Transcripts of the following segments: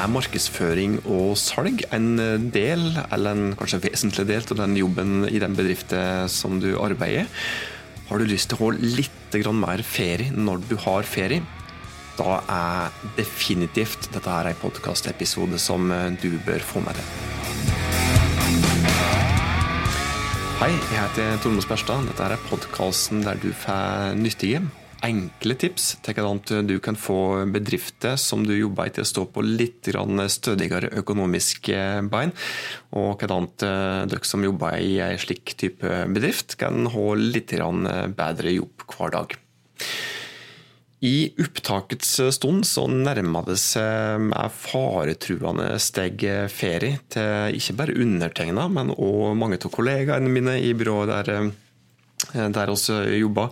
Er markedsføring og salg en del, eller en kanskje vesentlig del, av den jobben i den bedriften som du arbeider? Har du lyst til å holde litt mer ferie når du har ferie? Da er definitivt dette her en podkastepisode som du bør få med deg. Hei, jeg heter Tormod Sperstad. Dette er podkasten der du får nyttige enkle tips til hvordan du kan få bedrifter som du jobber i til å stå på litt stødigere økonomiske bein, og hvordan eh, dere som jobber i en slik type bedrift, kan ha litt bedre jobb hver dag. I opptakets stund så nærmer det seg med faretruende steg ferie til ikke bare undertegna, men òg mange av kollegaene mine i byrået der, eh, der vi jobber.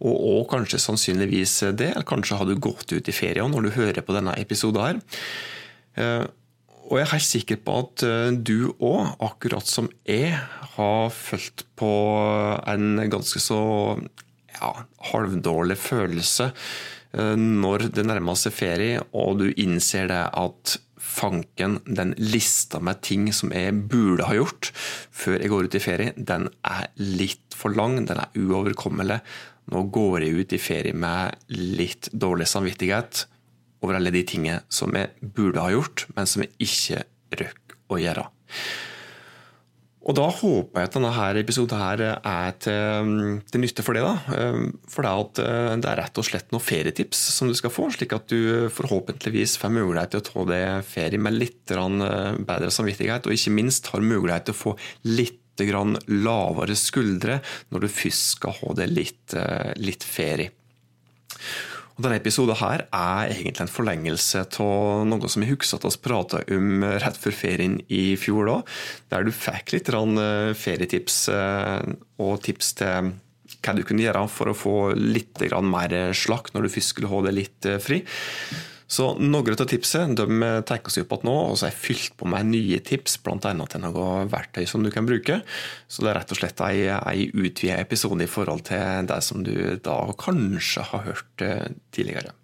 Og, og, kanskje sannsynligvis det. Eller kanskje har du gått ut i ferie når du hører på denne episoden her. Eh, og jeg er helt sikker på at eh, du òg, akkurat som jeg, har følt på en ganske så ja, halvdårlig følelse eh, når det nærmer seg ferie, og du innser det at fanken, den lista med ting som jeg burde ha gjort før jeg går ut i ferie, den er litt for lang, den er uoverkommelig. Nå går jeg ut i ferie med litt dårlig samvittighet over alle de tingene som jeg burde ha gjort, men som jeg ikke røk å gjøre. Og Da håper jeg at denne episoden her er til, til nytte for deg. For det, at eh, det er rett og slett noen ferietips som du skal få, slik at du forhåpentligvis får mulighet til å ta deg ferie med litt eh, bedre samvittighet, og ikke minst har mulighet til å få litt lavere skuldre når du først skal ha det litt, eh, litt ferie. Denne episoden her er egentlig en forlengelse av noe som jeg husker at vi prata om rett før ferien i fjor, da, der du fikk litt eh, ferietips eh, og tips til hva du kunne gjøre for å få litt mer slakk når du først skulle ha det litt fri. Så Noen av tipsene de tar oss opp igjen nå, og så har jeg fylt på med nye tips, bl.a. til noen verktøy som du kan bruke. Så det er rett og slett en utvidet episode i forhold til det som du da kanskje har hørt eh, tidligere.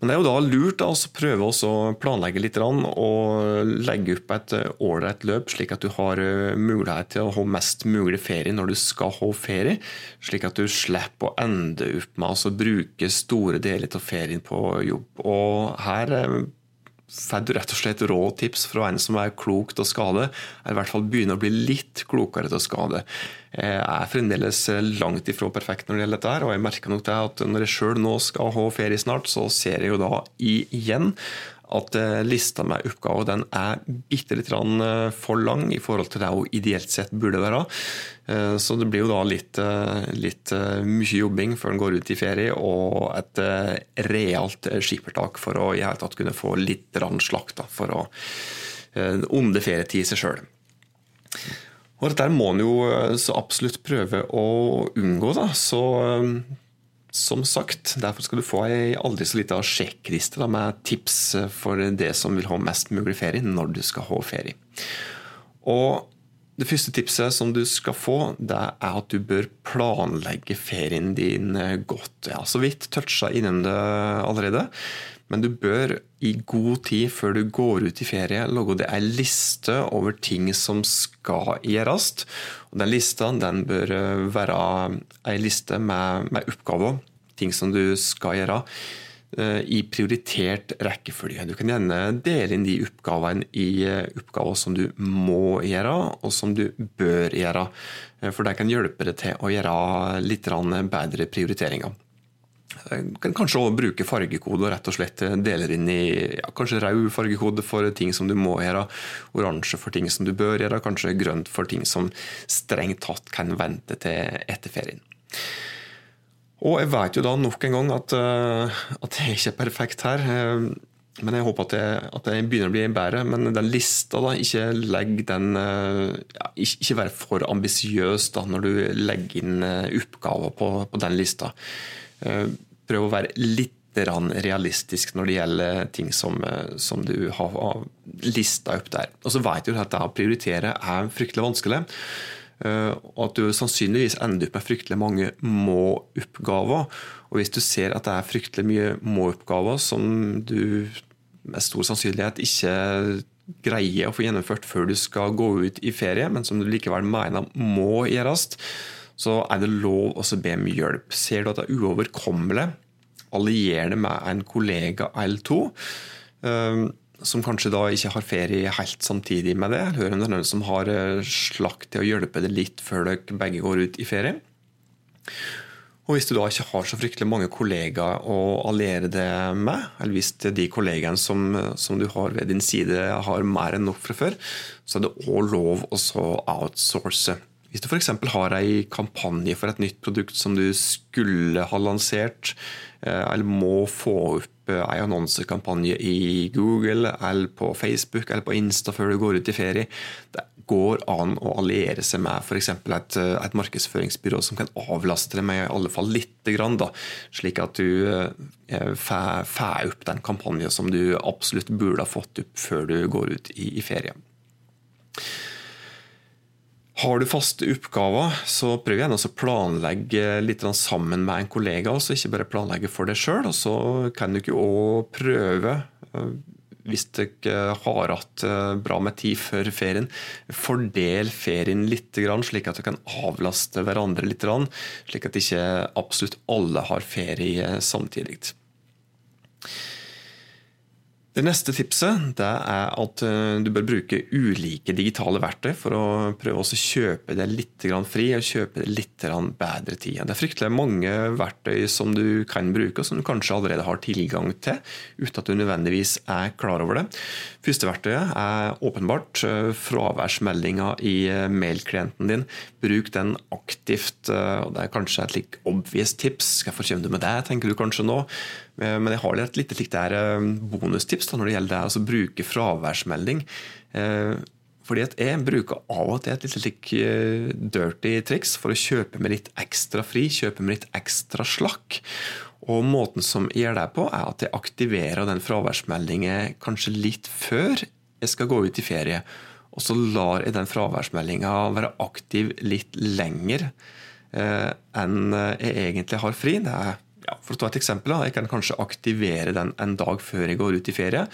Men det er jo da lurt å prøve å planlegge litt og legge opp et ålreit løp, slik at du har eh, mulighet til å ha mest mulig ferie når du skal ha ferie. Slik at du slipper å ende opp med å bruke store deler av ferien på jobb. Og her eh, får du rett og slett rå tips fra en som er klok til å skade, eller i hvert fall begynner å bli litt klokere til å skade. Jeg er fremdeles langt ifra perfekt når det gjelder dette, og jeg merker nok det at når jeg sjøl nå skal ha ferie snart, så ser jeg jo da igjen at eh, lista med oppgaver den er bitte litt eh, for lang i forhold til det hun ideelt sett burde være. Eh, så det blir jo da litt, litt mye jobbing før en går ut i ferie, og et realt skippertak for å i hele tatt kunne få litt slakt for å onde ferietid i seg sjøl. Og dette må en jo så absolutt prøve å unngå. Da. Så som sagt, derfor skal du få ei aldri så lita sjekkliste med tips for det som vil ha mest mulig ferie når du skal ha ferie. Og det første tipset som du skal få, det er at du bør planlegge ferien din godt. Jeg har så vidt toucha innom det allerede, men du bør i god tid før du går ut i ferie, lage deg ei liste over ting som skal gjøres. Og den lista den bør være ei liste med, med oppgaver, ting som du skal gjøre eh, i prioritert rekkefølge. Du kan gjerne dele inn de oppgavene i eh, oppgaver som du må gjøre, og som du bør gjøre. Eh, for det kan hjelpe deg til å gjøre litt bedre prioriteringer. Du kan kanskje også bruke fargekode og rett og slett deler inn i ja, kanskje rød fargekode for ting som du må gjøre, oransje for ting som du bør gjøre, kanskje grønt for ting som strengt tatt kan vente til etter ferien. Og jeg vet jo da nok en gang at, eh, at jeg ikke er perfekt her. Eh, men jeg håper at jeg, at jeg, begynner å bli bedre. Men den lista, da, ikke legg den eh, ja, Ikke være for ambisiøs når du legger inn oppgaver på, på den lista. Prøv å være litt realistisk når det gjelder ting som, som du har lista opp der. Og så vet du at det å prioritere er fryktelig vanskelig. Eh, og at du sannsynligvis ender opp med fryktelig mange må-oppgaver. Og hvis du ser at det er fryktelig mye må-oppgaver som du med stor sannsynlighet ikke greier å få gjennomført før du skal gå ut i ferie, men som du likevel mener må gjøres, så er det lov å be om hjelp. Ser du at det er uoverkommelig, allier deg med en kollega eller to. Eh, som kanskje da ikke har ferie helt samtidig med det. Hører om det er noen som har eh, slakt til å hjelpe deg litt før dere begge går ut i ferie. Og Hvis du da ikke har så fryktelig mange kollegaer å alliere deg med, eller hvis de kollegaene som, som, du har ved din side har mer enn nok fra før, så er det òg lov å outsource. Hvis du f.eks. har ei kampanje for et nytt produkt som du skulle ha lansert, eh, eller må få opp ei annonsekampanje i Google eller på Facebook eller på Insta før du går ut i ferie, det går an å alliere seg med f.eks. Et, et markedsføringsbyrå som kan avlaste deg med i alle fall lite grann, da, slik at du eh, får opp den kampanjen som du absolutt burde ha fått opp før du går ut i, i ferie. Har du faste oppgaver, så prøv gjerne å planlegge litt sammen med en kollega. Også. ikke bare planlegge for deg sjøl. Og så kan du ikke òg prøve hvis du ikke har hatt eh, bra med tid før ferien, fordel ferien litt, slik at du kan avlaste hverandre litt. Slik at ikke absolutt alle har ferie samtidig. Det neste tipset det er at eh, du bør bruke ulike digitale verktøy for å prøve å kjøpe det litt fri og kjøpe det litt bedre tid. Det er fryktelig mange verktøy som du kan bruke, og som du kanskje allerede har tilgang til, uten at du nødvendigvis er klar over det. Første verktøyet er åpenbart eh, fraværsmeldinga i eh, mailklienten din. Bruk den aktivt. og Det er kanskje et litt obvious tips. Hvorfor kommer du med det, tenker du kanskje nå. Eh, men jeg har et lite slikt eh, bonustips da, når det gjelder det, altså bruke fraværsmelding. Eh, fordi Jeg bruker av og til et litt slik dirty triks for å kjøpe meg litt ekstra fri, kjøpe meg litt ekstra slakk. Og Måten som jeg gjør det på, er at jeg aktiverer den fraværsmeldingen kanskje litt før jeg skal gå ut i ferie. Og så lar jeg den fraværsmeldinga være aktiv litt lenger enn jeg egentlig har fri. Det er ja, For å ta et eksempel, Jeg kan kanskje aktivere den en dag før jeg går ut i ferie.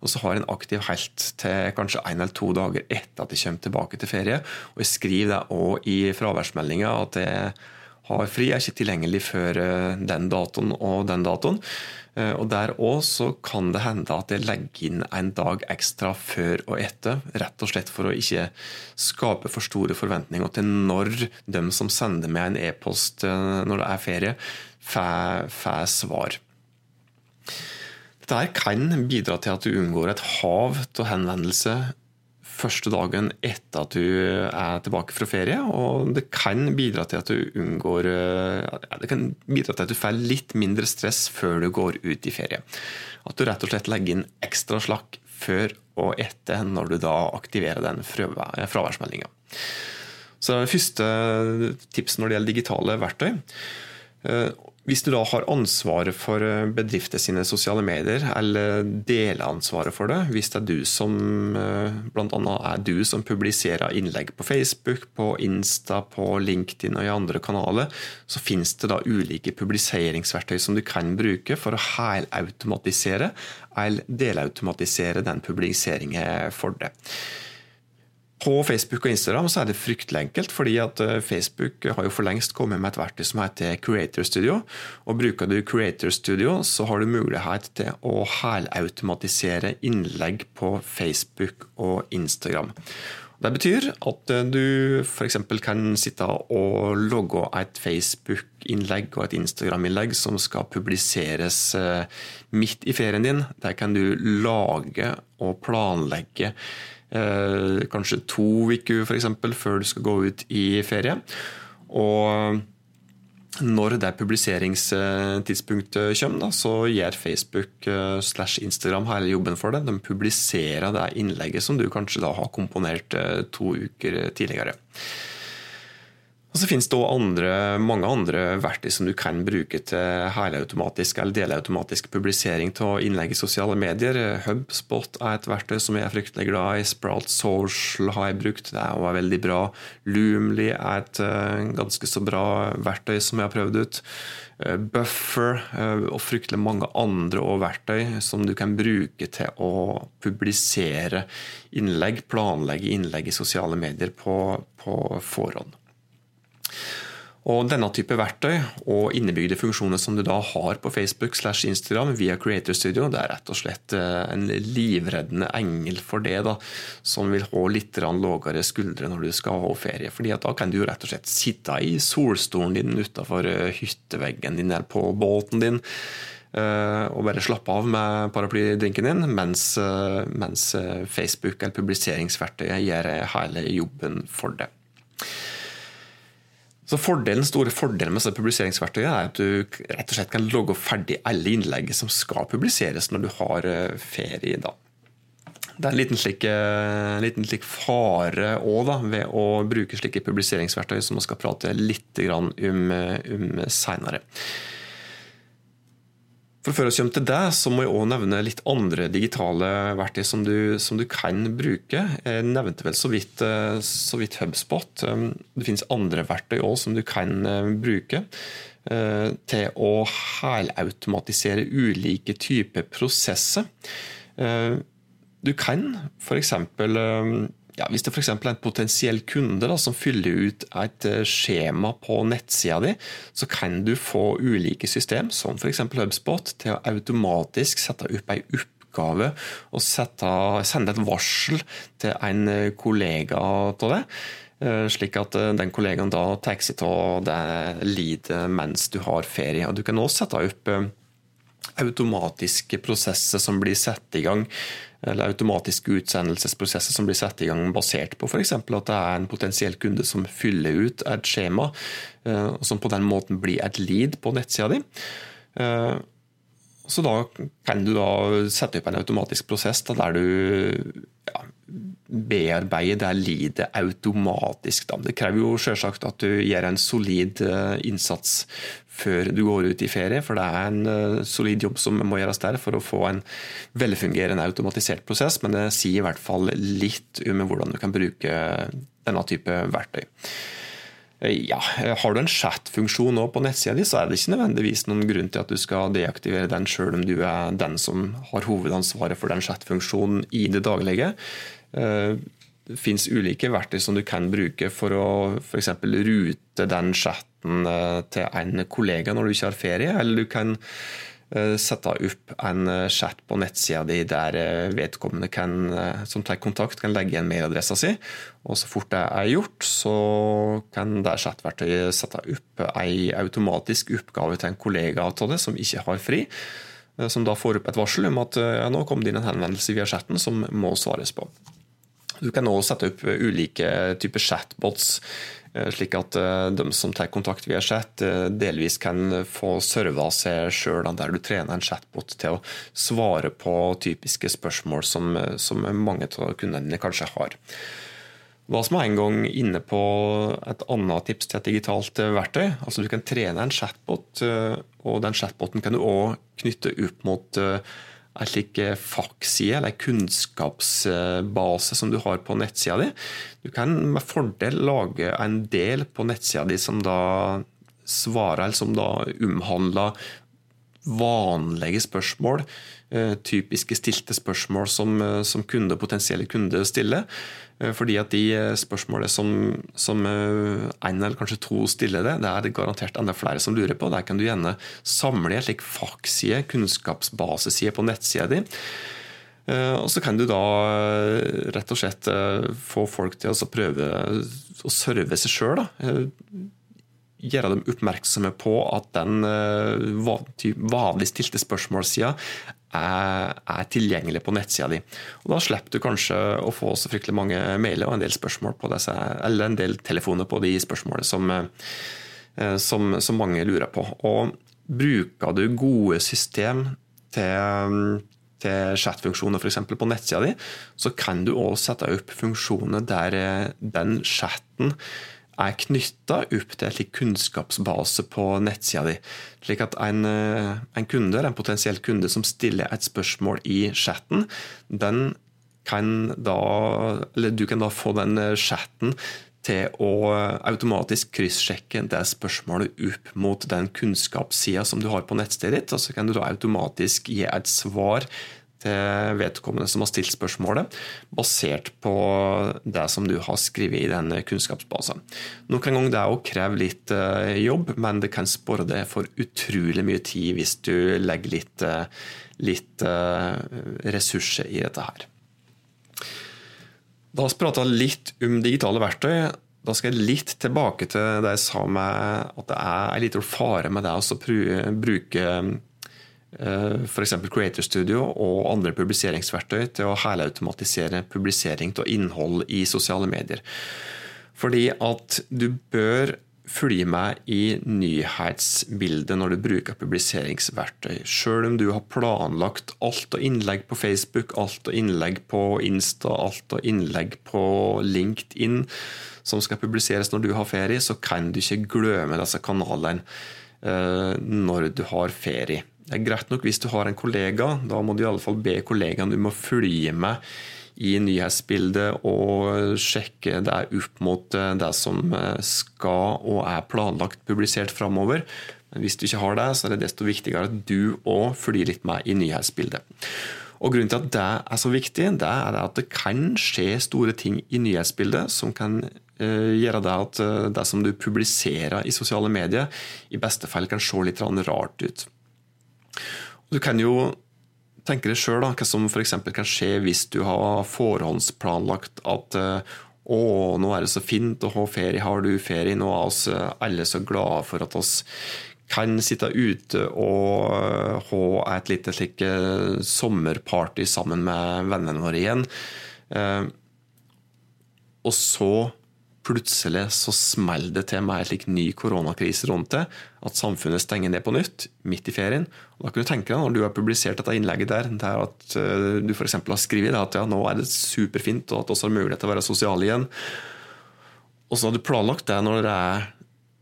Og så har jeg en aktiv helt til kanskje en eller to dager etter at jeg kommer tilbake til ferie. Og jeg skriver det òg i fraværsmeldinga at jeg har fri, jeg er ikke tilgjengelig før eh, den datoen og den datoen. Eh, og Der òg så kan det hende at jeg legger inn en dag ekstra før og etter. Rett og slett for å ikke skape for store forventninger til når de som sender meg en e-post eh, når det er ferie, får svar. Dette kan bidra til at du unngår et hav av henvendelser første dagen etter at du er tilbake fra ferie. Og det kan bidra til at du unngår ja, Det kan bidra til at du får litt mindre stress før du går ut i ferie. At du rett og slett legger inn ekstra slakk før og etter når du da aktiverer den fraværsmeldinga. Så første tips når det gjelder digitale verktøy. Hvis du da har ansvaret for eh, bedrifter sine sosiale medier, eller deler ansvaret for det, hvis det er du som eh, bl.a. er du som publiserer innlegg på Facebook, på Insta, på LinkedIn og i andre kanaler, så finnes det da ulike publiseringsverktøy som du kan bruke for å helautomatisere eller delautomatisere den publiseringen for deg. På Facebook og Instagram så er det fryktelig enkelt, fordi at eh, Facebook har jo for lengst kommet med et verktøy som heter Creator Studio. og Bruker du Creator Studio, så har du mulighet til å helautomatisere innlegg på Facebook og Instagram. Det betyr at eh, du f.eks. kan sitte og logge et Facebook-innlegg og et Instagram-innlegg som skal publiseres eh, midt i ferien din. Der kan du lage og planlegge Eh, kanskje to uker f.eks. før du skal gå ut i ferie. Og når det publiseringstidspunktet kommer, da, så gjør Facebook eh, slash Instagram hele jobben for det. De publiserer det innlegget som du kanskje da har komponert eh, to uker tidligere. Og Så finnes det andre, mange andre verktøy som du kan bruke til helautomatisk eller delautomatisk publisering av innlegg i sosiale medier. Hubspot er et verktøy som jeg er fryktelig glad i. Sprout Social har jeg brukt, det er også veldig bra. Loomly er et eh, ganske så bra verktøy som jeg har prøvd ut. Eh, Buffer eh, og fryktelig mange andre verktøy som du kan bruke til å publisere innlegg, planlegge innlegg i sosiale medier på, på forhånd. Og Denne type verktøy og innebygde funksjoner som du da har på Facebook slash Instagram via Creator Studio, det er rett og slett eh, en livreddende engel for det, da, som vil ha litt lavere skuldre når du skal ha ferie. Fordi Da kan du rett og slett sitte i solstolen din utafor eh, hytteveggen din eller på båten din eh, og bare slappe av med paraplydrinken din, mens, mens Facebook eller publiseringsverktøyet gjør hele jobben for deg. Så fordelen, store fordelen med dette publiseringsverktøyet er at du rett og slett kan logge ferdig alle innlegg som skal publiseres når du har eh, ferie. da. Det er en liten slik, en eh, liten slik fare også, ved å bruke slike publiseringsverktøy som vi skal prate litt om, eh, om senere. For Før vi kommer til det, så må jeg også nevne litt andre digitale verktøy som du, som du kan bruke. Jeg nevnte vel så vidt, eh, så vidt HubSpot. Um, det finnes andre verktøy også som du kan eh, bruke eh, til å helautomatisere ulike typer prosesser. Du kan f.eks ja, Hvis det f.eks. er en potensiell kunde da, som fyller ut et eh, skjema på nettsida di, så kan du få ulike system, som f.eks. HubSpot, til å automatisk sette opp ei oppgave og sette, sende et varsel til en eh, kollega av det. Eh, slik at den kollegaen da tar seg av det lidet mens du har ferie. Og du kan også sette opp automatiske prosesser som blir satt i gang eller automatiske utsendelsesprosesser som blir satt i gang basert på f.eks. at det er en potensiell kunde som fyller ut et skjema, eh, som på den måten blir et lead på nettsida di. Eh, så da kan du da sette opp en automatisk prosess der du ja, bearbeider det lidet automatisk. Da. Det krever jo selvsagt at du gjør en solid eh, innsats før du går ut i ferie, for det er en uh, solid jobb som må gjøres der for å få en velfungerende automatisert prosess, men det sier i hvert fall litt om hvordan du kan bruke denne type verktøy. Eh, ja, Har du en chat-funksjon på nettsida di, så er det ikke nødvendigvis noen grunn til at du skal deaktivere den, sjøl om du er den som har hovedansvaret for den chat-funksjonen i det daglige. Eh, det finnes ulike verktøy som du kan bruke for å f.eks. rute den chatten eh, til en kollega når du ikke har ferie, eller du kan eh, sette opp en chat på nettsida di der vedkommende kan, som tar kontakt, kan legge igjen mailadressa si. Og så fort det er gjort, så kan det chatverktøyet sette opp ei automatisk oppgave til en kollega av det som ikke har fri. Som da får opp et varsel om at ja, nå kom det inn en henvendelse via chatten som må svares på. Du kan også sette opp ulike typer chatbots, eh, slik at eh, de som tar kontakt via chat, eh, delvis kan få serva seg sjøl, der du trener en chatbot til å svare på typiske spørsmål som, som mange av kundene dine kanskje har. Hva som er en gang inne på et annet tips til et digitalt verktøy. altså Du kan trene en chatbot, og den chatboten kan du òg knytte opp mot en slik eh, fakkside eller kunnskapsbase som du har på nettsida di. Du kan med fordel lage en del på nettsida di som da svarer, eller som da omhandler vanlige spørsmål, eh, typiske stilte spørsmål som, eh, som kunde, potensielle kunder stiller. Eh, fordi at de spørsmålene som, som en eller kanskje to stiller det, det er det garantert enda flere som lurer på. Der kan du gjerne samle en slik fakside, kunnskapsbaseside på nettsida di. Og så kan du da rett og slett få folk til å prøve å serve seg sjøl gjøre dem oppmerksomme på at den eh, vanlig stilte spørsmålssida er, tilgjengelig på nettsida di. Og Da slipper du kanskje å få så fryktelig mange mailer og en del spørsmål på disse, eller en del telefoner på de spørsmålene som, eh, som, som mange lurer på. Og Bruker du gode system til, til chatfunksjoner f.eks. på nettsida di, så kan du også sette opp funksjoner der eh, den chatten er knytta opp til en kunnskapsbase på nettsida di. Slik at en, en, kunde, en potensiell kunde som stiller et spørsmål i chatten, den kan da, eller du kan da få den chatten til å automatisk kryssjekke det spørsmålet opp mot den kunnskapssida som du har på nettstedet ditt. Og så kan du da automatisk gi et svar til vedkommende som har stilt spørsmålet, basert på det som du har skrevet i den kunnskapsbasen. Noen ganger det òg krever litt eh, jobb, men det kan spore deg for utrolig mye tid hvis du legger litt, eh, litt eh, ressurser i dette her. Da har vi prata litt om digitale verktøy. Da skal jeg litt tilbake til det jeg sa med at det er en liten fare med det å bruke f.eks. Creator Studio og andre publiseringsverktøy til å helautomatisere publisering av innhold i sosiale medier. Fordi at du bør følge med i nyhetsbildet når du bruker publiseringsverktøy. Selv om du har planlagt alt av innlegg på Facebook, alt av innlegg på Insta, alt av innlegg på LinkedIn som skal publiseres når du har ferie, så kan du ikke glemme disse kanalene eh, når du har ferie. Det er greit nok hvis du har en kollega, da må du i alle fall be kollegaen du må følge med i nyhetsbildet og sjekke det opp mot eh, det som eh, skal og er planlagt publisert framover. Hvis du ikke har det, så er det desto viktigere at du òg følger litt med i nyhetsbildet. Og Grunnen til at det er så viktig, det er at det kan skje store ting i nyhetsbildet som kan eh, gjøre det at det som du publiserer i sosiale medier, i beste fall kan se litt rart ut. Du kan jo tenke deg sjøl hva som f.eks. kan skje hvis du har forhåndsplanlagt at eh, å, nå er det så fint å ha ferie, har du ferie? Nå er oss eh, alle så glade for at oss kan sitte ute og eh, ha et lite slik sommerparty sammen med vennene våre igjen. Og så plutselig så smeller det til med en slik ny koronakrise rundt det, at samfunnet stenger ned på nytt midt i ferien. Og da kan du tenke deg, når du har publisert dette innlegget der, der at uh, du f.eks. har skrevet at ja, nå er det superfint, og at vi har mulighet til å være sosiale igjen. Og så har du planlagt det når det er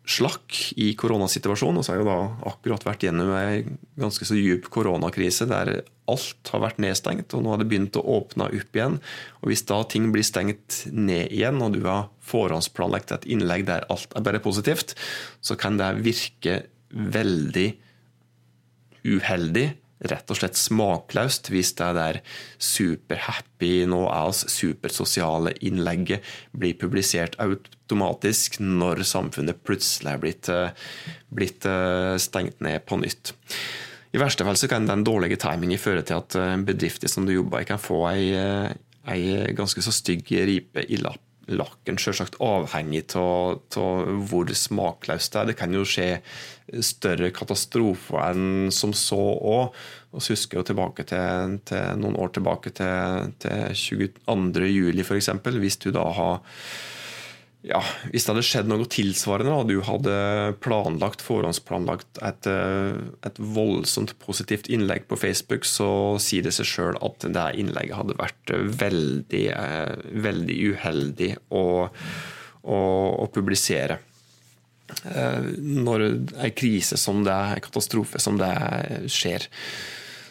slakk i koronasituasjonen. Og så har jo da akkurat vært gjennom ei ganske så djup koronakrise der alt har vært nedstengt, og nå har det begynt å åpne opp igjen. Og Hvis da ting blir stengt ned igjen, og du har forhåndsplanlagt et innlegg der alt er bare positivt, så kan det virke veldig uheldig rett og slett smakløst hvis det der superhappy, nå er oss supersosiale innlegget blir publisert automatisk når samfunnet plutselig er blitt, eh, blitt eh, stengt ned på nytt. I verste fall så kan den dårlige timingen føre til at eh, bedrifter som du jobber i, kan få ei, ei ganske så stygg ripe i lapp lakken selvsagt avhengig av hvor smakløst det er. Det kan jo skje større katastrofer enn som så òg. Vi husker jo tilbake til, til, noen år tilbake til, til 22. juli f.eks. Hvis du da har ja, Hvis det hadde skjedd noe tilsvarende, og du hadde planlagt, forhåndsplanlagt et, eh, et, voldsomt positivt innlegg på Facebook, så sier det seg sjøl at det innlegget hadde vært veldig, eh, veldig uheldig å, å, å publisere. Eh, når en krise som det, en katastrofe som det skjer.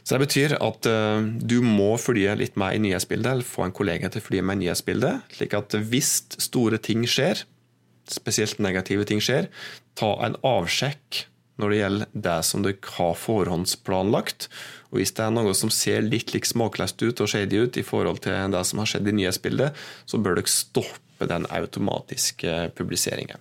Så Det betyr at uh, du må følge litt med i nyhetsbildet, eller få en kollega til å følge med i nyhetsbildet. slik at hvis store ting skjer, spesielt negative ting skjer, ta en avsjekk når det gjelder det som du har forhåndsplanlagt. Og Hvis det er noe som ser litt like smakløst ut og shady ut i forhold til det som har skjedd i nyhetsbildet, så bør dere stoppe den automatiske publiseringen.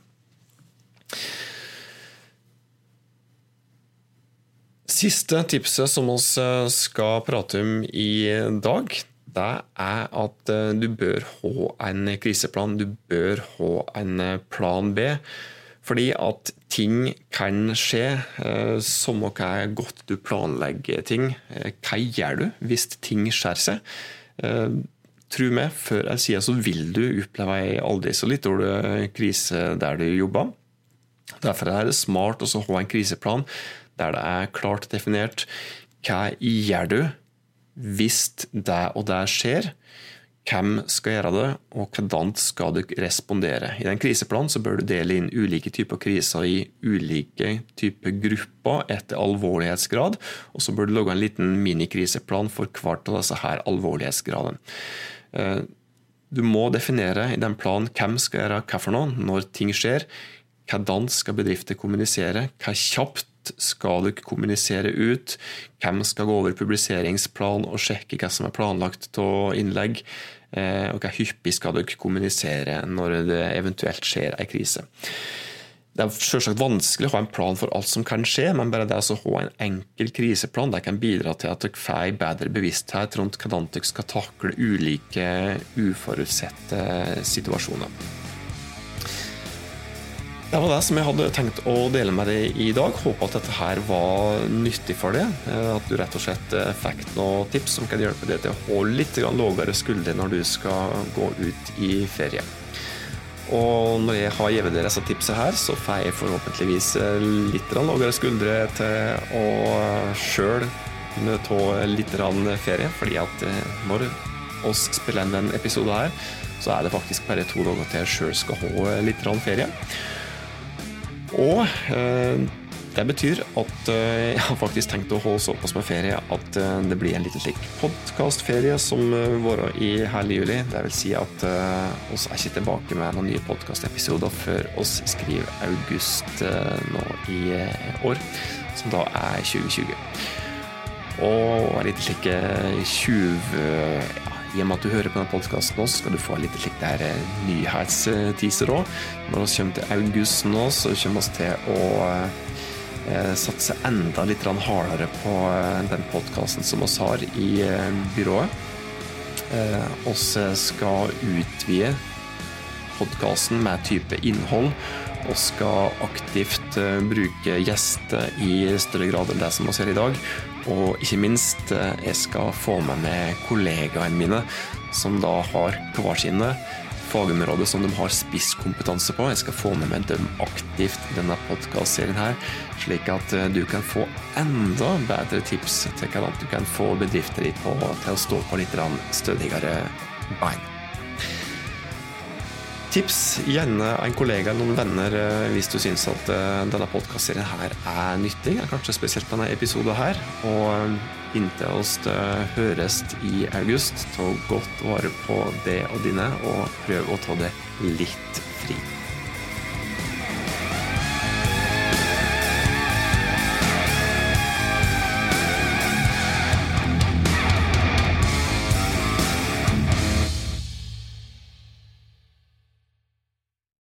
Siste tipset som vi eh, skal prate om i dag, det er at eh, du bør ha en kriseplan. Du bør ha en eh, plan B. Fordi at ting kan skje. Samme hva godt du planlegger ting. Hva gjør du hvis ting skjærer seg? Tro meg, før eller siden så vil du oppleve ei aldri så liten krise der du jobber. Derfor er det smart å ha en kriseplan der det er klart definert hva gjør du hvis det og det skjer. hvem skal gjøre det, og hvordan skal du respondere. I den kriseplanen så bør du dele inn ulike typer kriser i ulike typer grupper etter alvorlighetsgrad, og så bør du lage en liten minikriseplan for hvert av disse her alvorlighetsgradene. Eh, du må definere i den planen hvem skal gjøre hva for noe når ting skjer. Hvordan skal bedrifter kommunisere? Hva kjapt skal dere kommunisere ut? Hvem skal gå over publiseringsplan og sjekke hva som er planlagt av innlegg? Eh, og hva hyppig skal dere kommunisere når det eventuelt skjer en krise? Det er selvsagt vanskelig å ha en plan for alt som kan skje, men bare det å ha en enkel kriseplan det kan bidra til at dere får bedre bevissthet rundt hvordan dere skal takle ulike uforutsette situasjoner. Det var det som jeg hadde tenkt å dele med deg i dag. Håper at dette her var nyttig for deg. Eh, at du rett og slett eh, fikk noen tips som kan hjelpe deg til å holde litt lavere skuldre når du skal gå ut i ferie. Og når jeg har gitt dere disse tipsene her, så får jeg forhåpentligvis eh, litt lavere skuldre til å sjøl kunne ta litt ferie. Fordi at når oss spiller inn denne episoden her, så er det faktisk bare to dager til jeg sjøl skal ha litt ferie. Og eh, det betyr at eh, jeg har faktisk tenkt å holde såpass med ferie at eh, det blir en liten slik podkastferie som varer i hele juli. Det vil si at oss er ikke tilbake med noen nye podkastepisoder før oss skriver august nå i år, som da er 2020. Og en liten slik 20 i og med at du hører på denne podkasten nå, skal du få litt slik der eh, nyhetsteaser òg. Når vi kommer til august nå, så kommer vi til å eh, satse enda litt hardere på eh, den podkasten som vi har i byrået. Vi skal utvide podkasten med type innhold. Og skal aktivt bruke gjester i større grad enn det som vi ser i dag. Og ikke minst, eh, jeg skal få med meg kollegaene mine, som da har hver sine fagområder som de har spisskompetanse på. Jeg skal få med meg dem aktivt i denne podkastserien her, slik at eh, du kan få enda bedre tips til hvordan du kan få bedriften på til å stå på litt stødigere bein. Tips gjerne en kollega eller noen venner eh, hvis du syns at eh, denne podkastserien her er nyttig. Kanskje spesielt denne episoden her. Og eh, inntil oss høres i august, ta godt vare på det og dine, og prøv å ta det litt fri.